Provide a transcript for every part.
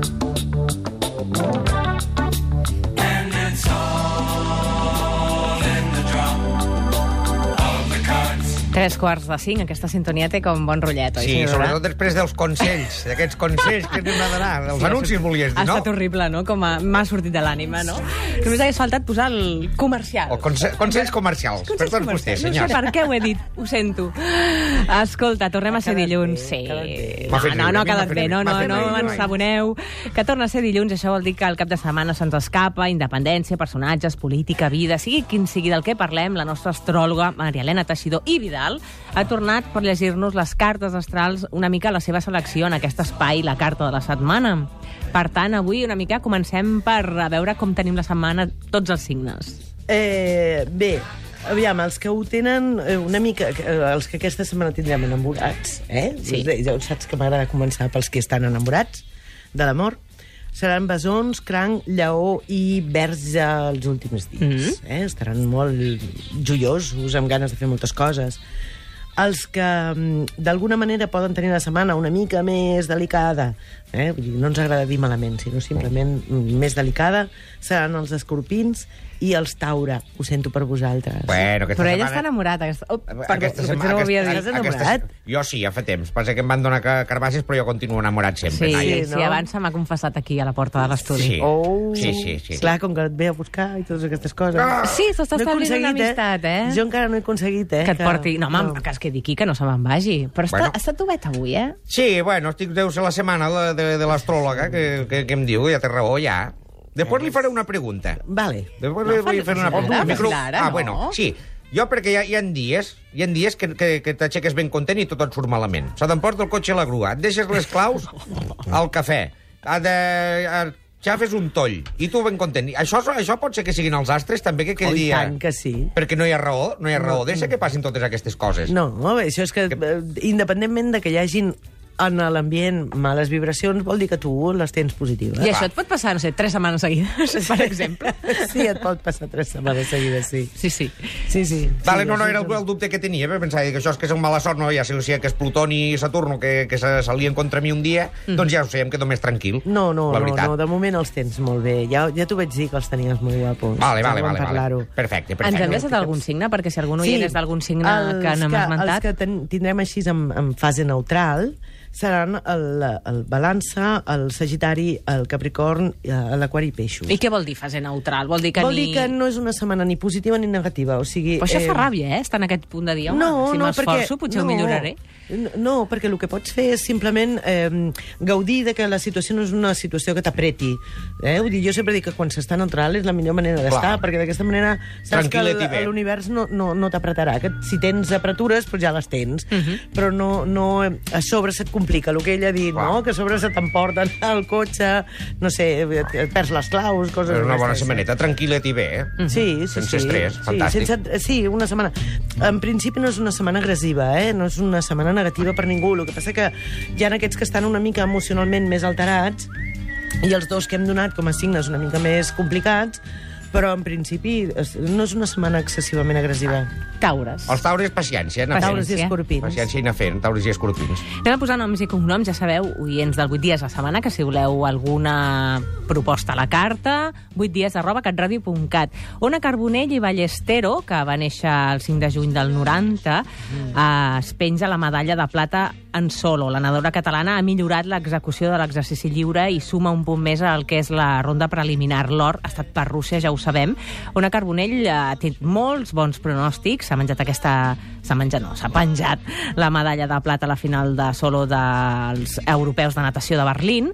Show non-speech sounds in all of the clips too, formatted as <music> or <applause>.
Thank you. Tres quarts de cinc, aquesta sintonia té com bon rotllet, oi, Sí, senyora? sobretot després dels consells, <laughs> d'aquests consells que anem a donar. Els anuncis volies Ha dir, no? estat horrible, no? Com m'ha sortit de l'ànima, no? Només hagués faltat posar el comercial. O conse consells comercials. per Consells tots vostès, senyors. No sé per què ho he dit, ho sento. Escolta, tornem a ser dilluns. bé, Sí. ha. No, no, no ha quedat bé, no, no, no riure. ens saboneu. Que torna a ser dilluns, això vol dir que el cap de setmana se'ns escapa, independència, personatges, política, vida, sigui quin sigui del que parlem, la nostra astròloga, Maria Helena Teixidor i Vidal, ha tornat per llegir-nos les cartes astrals, una mica la seva selecció en aquest espai, la carta de la setmana. Per tant, avui una mica comencem per veure com tenim la setmana tots els signes. Eh, bé, aviam, els que ho tenen eh, una mica... eh, Els que aquesta setmana tindrem enamorats, eh? Sí. Ja saps que m'agrada començar pels que estan enamorats de l'amor. Seran besons, cranc, lleó i verge els últims dies. Mm -hmm. eh? Estaran molt joiosos, amb ganes de fer moltes coses. Els que mm, d'alguna manera poden tenir la setmana una mica més delicada, eh? Vull dir, no ens agrada dir malament, sinó simplement mm, més delicada, seran els escorpins i els taure. Ho sento per vosaltres. Bueno, aquesta Però ella setmana... està enamorada. Aquesta... Oh, perdó, Aquesta potser setmana- no ho havia aquesta- dit. Estàs enamorat? Jo sí, ja fa temps. Passa que em van donar ca- carbasses, però jo continuo enamorat sempre. Sí, sí, no? abans se m'ha confessat aquí a la porta de l'estudi. Sí. Oh, Sí, sí, sí. Clar, com que et ve a buscar i totes aquestes coses. Ah! Sí, s'està he establint una aconseguit, amistat, eh? Jo encara no he aconseguit, eh? Que et porti... No, home, no. que es quedi aquí, que no se me'n vagi. Però està, Bueno. bueno. està tovet avui, eh? Sí, bueno, estic deus a la setmana de, de, de l'astròloga que, que, que em diu, ja té raó, ja. Després li faré una pregunta. Vale. Després No, li vull fer una pregunta. micro. ara, ah, no? bueno, sí. Jo, perquè hi ha, hi ha dies, hi ha dies que, que, que t'aixeques ben content i tot et surt malament. Se t'emporta el cotxe a la grua, et deixes les claus al cafè, ha de... A, xafes un toll, i tu ben content. Això, això pot ser que siguin els astres, també, que aquell Oh, dia... tant que sí. Perquè no hi ha raó, no hi ha raó. Deixa que passin totes aquestes coses. No, bé, això és que, eh, independentment de que hi hagin en l'ambient males vibracions, vol dir que tu les tens positives. I això et pot passar, no sé, tres setmanes seguides, <laughs> per exemple. Sí, et pot passar tres setmanes seguides, sí. Sí, sí. Sí, sí. Vale, sí, no, no, era el, el dubte que tenia, eh? pensava que això és que és un mala sort, no, ja sé, o sigui, que és Plutoni i Saturno que, que se salien contra mi un dia, mm. doncs ja ho sé, em quedo més tranquil. No, no, la no, veritat. no, de moment els tens molt bé. Ja, ja t'ho vaig dir que els tenies molt guapos. Vale, vale, vale, vale. parlar-ho. Perfecte, Ens perfecte. hem deixat algun signe? Perquè si algun oient és d'algun signe els que no hem Els esmentat... que ten, tindrem així en, en fase neutral seran el, el balança, el sagitari, el capricorn, eh, l'aquari i peixos. I què vol dir fase neutral? Vol dir que Vol ni... dir que no és una setmana ni positiva ni negativa. O sigui, Però això fa ràbia, eh? Estar en aquest punt de dir, home, no, si no, m'esforço perquè- potser no, ho milloraré. No, No, perquè el que pots fer és simplement eh, gaudir de que la situació no és una situació que t'apreti. Eh? Vull dir, jo sempre dic que quan s'està neutral és la millor manera d'estar, perquè d'aquesta manera saps que Tranquil·let l'univers no, no, no t'apretarà. Que si tens apretures, doncs ja les tens. Mhm. Però no, no, a sobre se't complica, el que ell ha dit, Clar. no? que a sobre se t'emporten al cotxe, no sé, et, et perds les claus, coses És una bona setmaneta, tranquil·let i bé, eh? Sí, sí, Sense sí. estrès, sí, fantàstic. Sense, sí, una setmana. En principi no és una setmana agressiva, eh? no és una setmana negativa per ningú. El que passa que hi ha aquests que estan una mica emocionalment més alterats i els dos que hem donat com a signes una mica més complicats, però en principi es- no és una setmana excessivament agressiva. Taures. Els taures, paciència, anar fent. Taures i escorpins. Paciència i anar fent, taures i escorpins. Anem a posar noms i cognoms, ja sabeu, oients del 8 dies a la setmana, que si voleu alguna proposta a la carta, 8 dies arroba catradio.cat. Ona Carbonell i Ballestero, que va néixer el 5 de juny del 90, eh, es penja la medalla de plata en solo. La nadadora catalana ha millorat l'execució de l'exercici lliure i suma un punt més al que és la ronda preliminar. L'or ha estat per Rússia, ja ho sabem. Ona Carbonell eh, té molts bons pronòstics, s'ha menjat aquesta... s'ha menjat, no, s'ha penjat la medalla de plata a la final de solo dels europeus de natació de Berlín,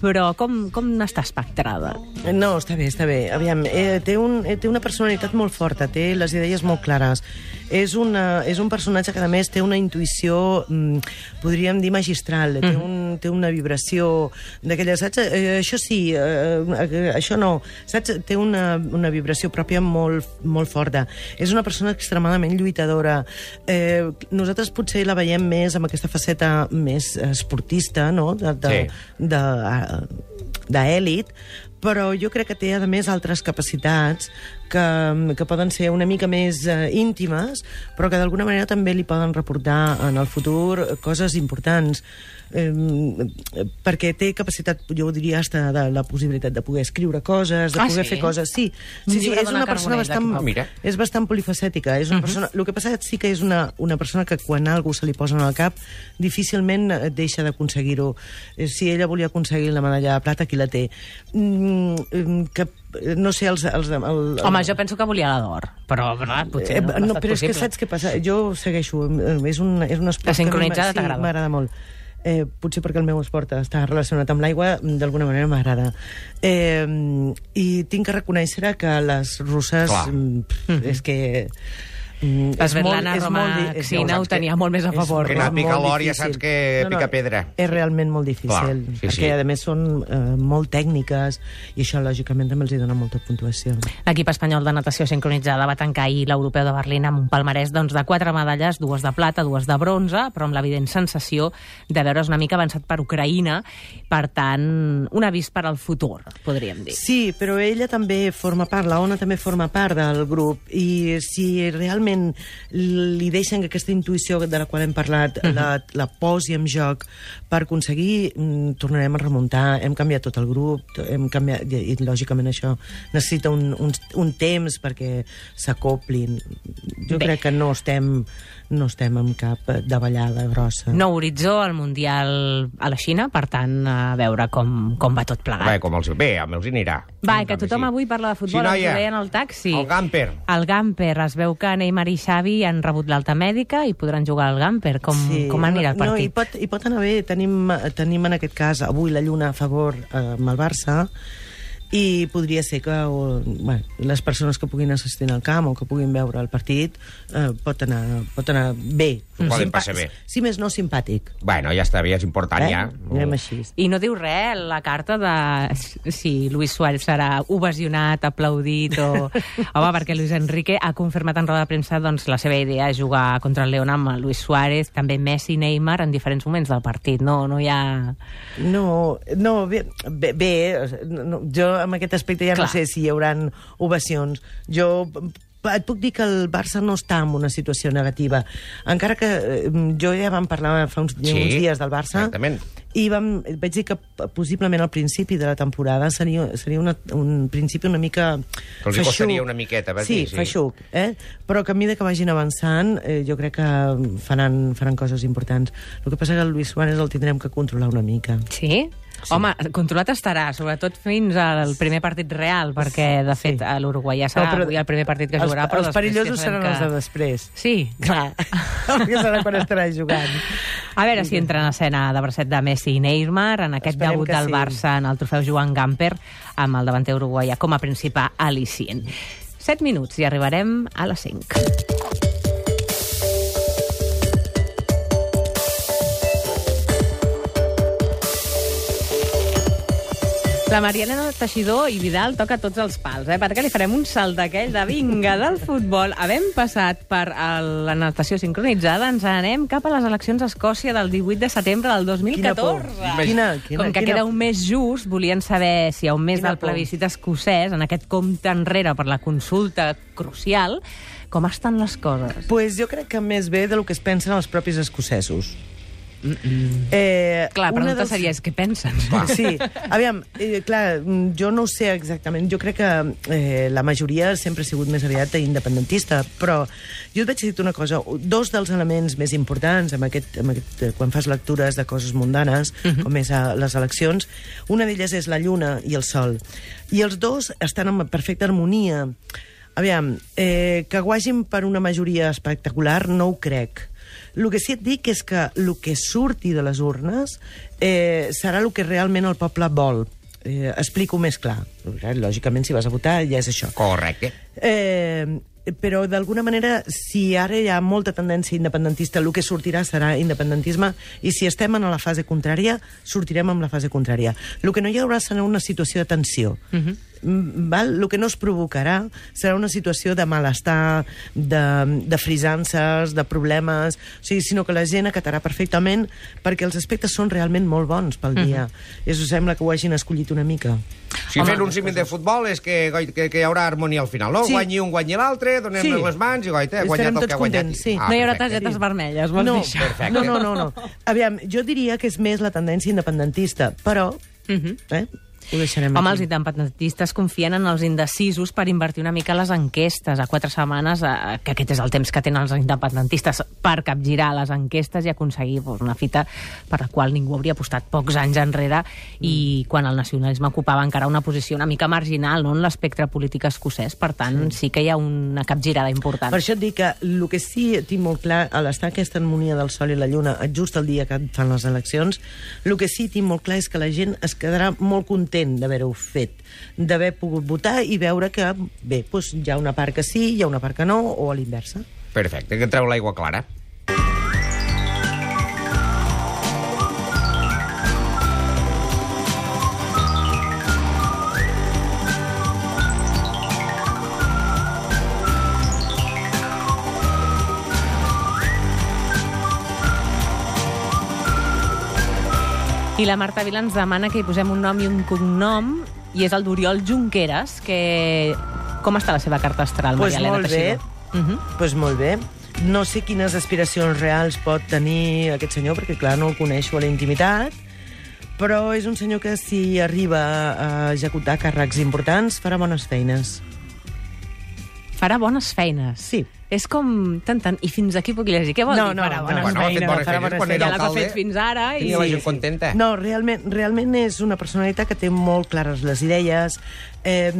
però com, com està espectrada? No, està bé, està bé. Aviam, eh, té, un, eh, té una personalitat molt forta, té les idees molt clares. És, una, és un personatge que, a més, té una intuïció, mm, podríem dir, magistral. Té, un, té una vibració d'aquella, saps? Eh, això sí, eh, eh, això no. Saps? Té una, una vibració pròpia molt, molt forta. És una persona extremadament lluitadora. Eh, nosaltres potser la veiem més amb aquesta faceta més esportista, no?, de, de, Sí. de, d'èlit, però jo crec que té, a més, altres capacitats que, que poden ser una mica més eh, íntimes, però que d'alguna manera també li poden reportar en el futur coses importants. Eh, perquè té capacitat, jo ho diria, hasta de la possibilitat de poder escriure coses, de Ah, poder sí? fer coses. Sí, sí, sí llibre és una persona bastant, mira. és bastant polifacètica. És una persona, el que passa sí que és una, una persona que quan algú se li posa en el cap difícilment eh, deixa d'aconseguir-ho. Eh, Si ella volia aconseguir la medalla de plata, qui la té? Mm, que, eh, no sé, els... els el, el, Home, jo penso que volia la d'or, però, però potser Eh, no, no, però és que possible. saps què passa? Jo segueixo, és un, és un esport La que sincronitzada t'agrada? Sí, m'agrada molt. Eh, potser perquè el meu esport està relacionat amb l'aigua, d'alguna manera m'agrada. Eh, I tinc que reconèixer que les russes... Clar. mm, És que... mm, La és molt- és molt és molt- ho tenia molt més a és- favor. Que és anar a picar molt l'or ja saps que pica pedra. És realment molt difícil, Clar, sí, perquè sí. a més són eh, molt tècniques i això lògicament també els hi dona molta puntuació. L'equip espanyol de natació sincronitzada va tancar ahir l'europeu de Berlín amb un palmarès doncs, de quatre medalles, dues de plata, dues de bronze, però amb l'evident sensació de veure's una mica avançat per Ucraïna. Per tant, un avís per al futur, podríem dir. Sí, però ella també forma part, la Ona també forma part del grup, i si realment li deixen que aquesta intuïció de la qual hem parlat la, la posi en joc per aconseguir, mm, tornarem a remuntar, hem canviat tot el grup, hem canviat, i, i lògicament això necessita un, un, un temps perquè s'acoplin. Jo Bé. crec que no estem, no estem amb cap davallada grossa. Nou horitzó al Mundial a la Xina, per tant, a veure com, com va tot plegat. Bé, com els... Bé, amb els hi anirà. Va, En que tothom sí. avui parla de futbol, Sí, ens noia. ho deien al taxi. El Gamper. El Gamper, es veu que Neymar i Xavi han rebut l'alta mèdica i podran jugar al Gamper. Com, com anirà el No, partit? i, pot, I pot anar bé. Tenim, tenim en aquest cas avui la Lluna a favor eh, amb el Barça i podria ser que o, bueno, les persones que puguin assistir al camp o que puguin veure el partit eh, pot, anar, pot anar bé. S'ho poden Simpa- passar bé. Si més no, simpàtic. Bueno, ja està bé, és important, Eh? ja. Anem així. I no diu res la carta de si Luis Suárez serà ovacionat, aplaudit o... <laughs> Home, perquè Luis Enrique ha confirmat en roda de premsa doncs, la seva idea és jugar contra el León amb el Luis Suárez, també Messi i Neymar en diferents moments del partit. No, no hi ha... No, no bé, bé, bé no, jo en aquest aspecte ja Clar. no sé si hi haurà ovacions. Jo et puc dir que el Barça no està en una situació negativa. Encara que eh, jo ja vam parlar fa uns, Sí, uns dies del Barça exactament. i vam, vaig dir que possiblement al principi de la temporada seria, seria una, un principi una mica Que els hi feixuc. costaria una miqueta, vas sí, dir, sí. feixuc, eh? però que a mesura que vagin avançant eh, jo crec que faran, faran coses importants. El que passa que el Luis Suárez el tindrem que controlar una mica. Sí? Sí? Home, controlat estarà, sobretot fins al primer partit real, perquè, de fet, a l'Uruguai ja serà no, avui el primer partit que jugarà, els, però els perillosos seran que... els de després. Sí, Clar, <laughs> perquè serà quan estarà jugant. A veure si entra en escena de bracet de Messi i Neymar en aquest Esperem debut del sí. Barça en el trofeu Joan Gamper amb el davanter uruguaià com a principal al·licient. 7 minuts i arribarem a les 5. La Mariana Teixidor i Vidal toca tots els pals, eh? perquè li farem un salt d'aquell de vinga del futbol. Havent passat per la natació sincronitzada, ens anem cap a les eleccions a Escòcia del 18 de setembre del 2014. Quina, quina, Com que quina... queda un mes just, volien saber si hi ha un mes Quina del plebiscit escocès, en aquest compte enrere per la consulta crucial, com estan les coses? Pues jo crec que més bé del que es pensen els propis escocesos. Eh, Clar, la una pregunta dels- seria, és què pensen? Sí, <laughs> aviam, eh, clar, mm, jo no ho sé exactament. Jo crec que eh, la majoria sempre ha sigut més aviat independentista, però jo et vaig dir una cosa. Dos dels elements més importants amb aquest, amb aquest, eh, quan fas lectures de coses mundanes, uh -huh. com és a les eleccions, una d'elles és la lluna i el sol. I els dos estan en perfecta harmonia. Aviam, eh, que guagin per una majoria espectacular no ho crec. El que sí et dic és que el que surti de les urnes eh, serà el que realment el poble vol. Eh, explico més clar. Lògicament, si vas a votar, ja és això. Correcte. Eh, però d'alguna manera, si ara hi ha molta tendència independentista, el que sortirà serà independentisme, i si estem en la fase contrària, sortirem amb la fase contrària. El que no hi haurà serà una situació de tensió. Uh -huh. Val? El que no es provocarà serà una situació de malestar, de, de frisances, de problemes, o sigui, sinó que la gent acatarà perfectament perquè els aspectes són realment molt bons pel dia. Uh -huh. I això sembla que ho hagin escollit una mica. Si Home, fent un símil de futbol és que, goi, que, que hi haurà harmonia al final, no? Sí. Guanyi un, guanyi l'altre, donem Sí. les mans i goita, ha guanyat Estarem el que ha guanyat. contents, sí. no hi haurà targetes vermelles, vols no, dir això? No, no, no, no. <laughs> Aviam, jo diria que és més la tendència independentista, però... Mhm. eh, ho deixarem Home, aquí. els independentistes confien en els indecisos per invertir una mica les enquestes. A quatre setmanes, eh, que aquest és el temps que tenen els independentistes per capgirar les enquestes i aconseguir doncs, una fita per la qual ningú hauria apostat pocs anys enrere i quan el nacionalisme ocupava encara una posició una mica marginal no, en l'espectre polític escocès. Per tant, sí que hi ha una capgirada important. Per això et dic que el que sí tinc molt clar, a l'estar aquesta harmonia del Sol i la Lluna just el dia que fan les eleccions, el que sí tinc molt clar és que la gent es quedarà molt content d'haver-ho fet, d'haver pogut votar i veure que, bé, doncs hi ha una part que sí, hi ha una part que no, o a l'inversa. Perfecte, que treu l'aigua clara. I la Marta Vila ens demana que hi posem un nom i un cognom, i és el d'Oriol Junqueras, que... Com està la seva carta astral, Pues Maria Elena. Teixidor? Doncs pues molt bé. No sé quines aspiracions reals pot tenir aquest senyor, perquè, clar, no el coneixo a la intimitat, però és un senyor que, si arriba a executar càrrecs importants, farà bones feines. Farà bones feines. Sí. És com... Tant, tant. I fins aquí puc llegir. Què vol No, dir no, farà no, bones bueno, ha fet feines bones quan Ja era alcalde. fet fins ara i... Tenia la gent contenta. No, realment, realment és una personalitat que té molt clares les idees, eh,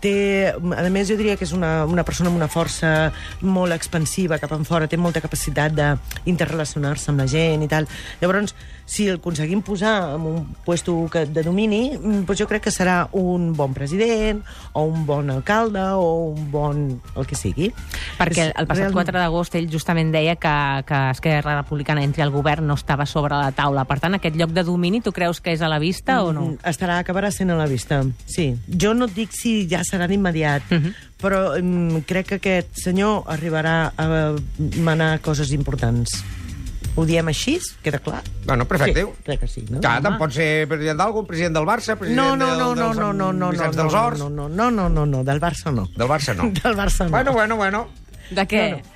té, a més jo diria que és una, una persona amb una força molt expansiva cap enfora, té molta capacitat d'interrelacionar-se amb la gent i tal. Llavors, si el aconseguim posar en un puesto que, de domini, mm, doncs jo crec que serà un bon president, o un bon alcalde, o un bon... el que sigui. Perquè el passat realment- 4 d'agost ell justament deia que, que Esquerra Republicana entri al govern no estava sobre la taula. Per tant, aquest lloc de domini tu creus que és a la vista o no? Mm, Estarà, acabarà sent a la vista, sí. Jo no et dic si ja serà d'immediat, Mhm. però um, crec que aquest senyor arribarà a manar coses importants. Ho diem així? Queda clar? Bueno, perfecte. Sí, crec que sí, no? Clar, tant pot ser president d'algun, president del Barça, president No, no, no, del, no, dels no, no, no, Vicenç no, dels Horts. no, no, no, no, no, no, del Barça no. Del Barça no. <laughs> Del Barça no. Bueno, bueno, bueno. De què? No, No,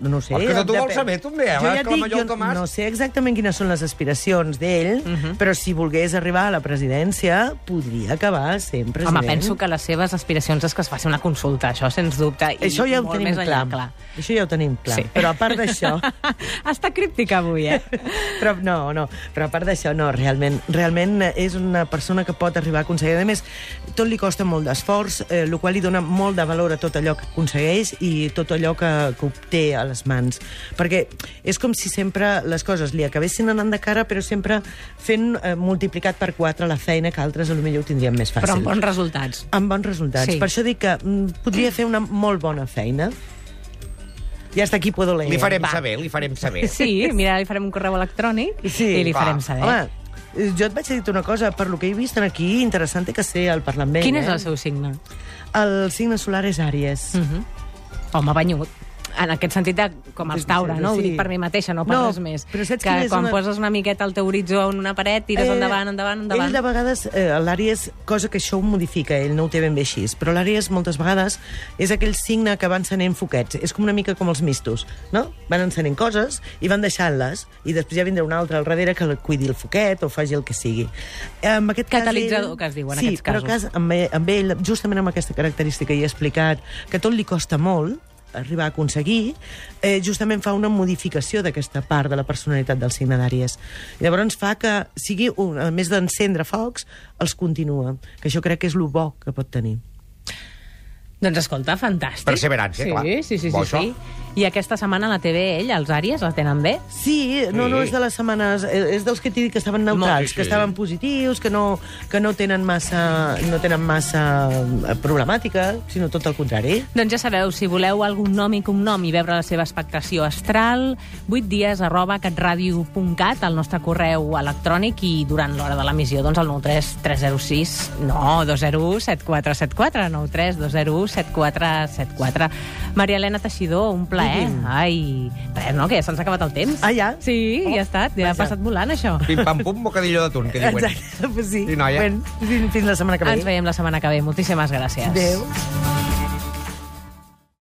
no ho sé. El que no depèn. vols saber, tu eh? Jo ja a dic, jo Tomàs. no sé exactament quines són les aspiracions d'ell, Mhm. però si volgués arribar a la presidència, podria acabar sent president. Home, penso que les seves aspiracions és que es faci una consulta, això sens dubte. I Això ja ho tenim més enllà, clar. Això ja ho tenim clar. Sí. Però a part d'això... <laughs> Està críptica avui, eh? <laughs> però no, no, però a part d'això, no, realment, realment és una persona que pot arribar a aconseguir. A més, tot li costa molt d'esforç, eh, el qual li dona molt de valor a tot allò que aconsegueix i tot allò que, que obté a les mans. Perquè és com si sempre les coses li acabessin anant de cara, però sempre fent eh, multiplicat per quatre la feina que altres a lo millor ho tindrien més fàcil. Però amb bons resultats. amb bons resultats. Sí. Per això dic que mm, podria fer una molt bona feina. I hasta aquí puedo leer. Li farem Va. saber, li farem saber. <laughs> Sí, mira, li farem un correu electrònic Sí, i li va. farem saber. Home, eh, jo et vaig dir una cosa, per lo que he vist aquí, interessant que sé el parlant bé. Quin eh? és el seu signe? El signe solar és Àries. Mm -hmm. Home, banyut. En aquest sentit, de, com els Taure, no? Ho Sí. dic per mi mateixa, no per No, res més. però saps que quan una- poses una miqueta el teu horitzó en una paret, tires endavant, endavant, endavant. Ell de vegades, eh, l'Àries, cosa que això ho modifica, ell no ho té ben bé així, però l'Àries moltes vegades és aquell signe que va encenent foquets. És com una mica com els mistos, no? Van encenent coses i van deixant-les, i després ja vindrà un altre al darrere que cuidi el foquet o faci el que sigui. En aquest cas, Catalitzador, ell- que es diu en sí, aquests casos. però cas, amb, ell, amb ell, justament amb aquesta característica i he explicat que tot li costa molt, arribar a aconseguir, eh, justament fa una modificació d'aquesta part de la personalitat del signe d'Àries. Llavors fa que sigui, un, a més d'encendre focs, els continua, que això crec que és el bo que pot tenir. Doncs escolta, fantàstic. Perseverància, sí, clar. Sí, sí, Bo sí, això. sí. I aquesta setmana a la TV, ell, els Àries, la tenen bé? Sí, no, Sí. no és de les setmanes... eh, És dels que t'he dit que estaven neutrals, No, sí, sí. que estaven positius, que no, que no tenen massa, no tenen massa eh, problemàtica, sinó tot el contrari. Doncs ja sabeu, si voleu algun nom i cognom i veure la seva expectació astral, 8 dies arroba catradio.cat, el nostre correu electrònic, i durant l'hora de l'emissió, doncs el 93 306, no, 201 7474, 93 201 7474. Maria Helena Teixidor, un plaer ple. digui'm. Ai, res, no, que ja se'ns ha acabat el temps. Ah, ja? Sí, ja ha estat, ja ha passat volant, això. Pim-pam-pum, bocadillo d'atún, que diuen. Exacte, pues sí. Sí, noia. Ben, fins, fins la setmana que ve. Ens veiem la setmana que ve. Moltíssimes gràcies. Adéu.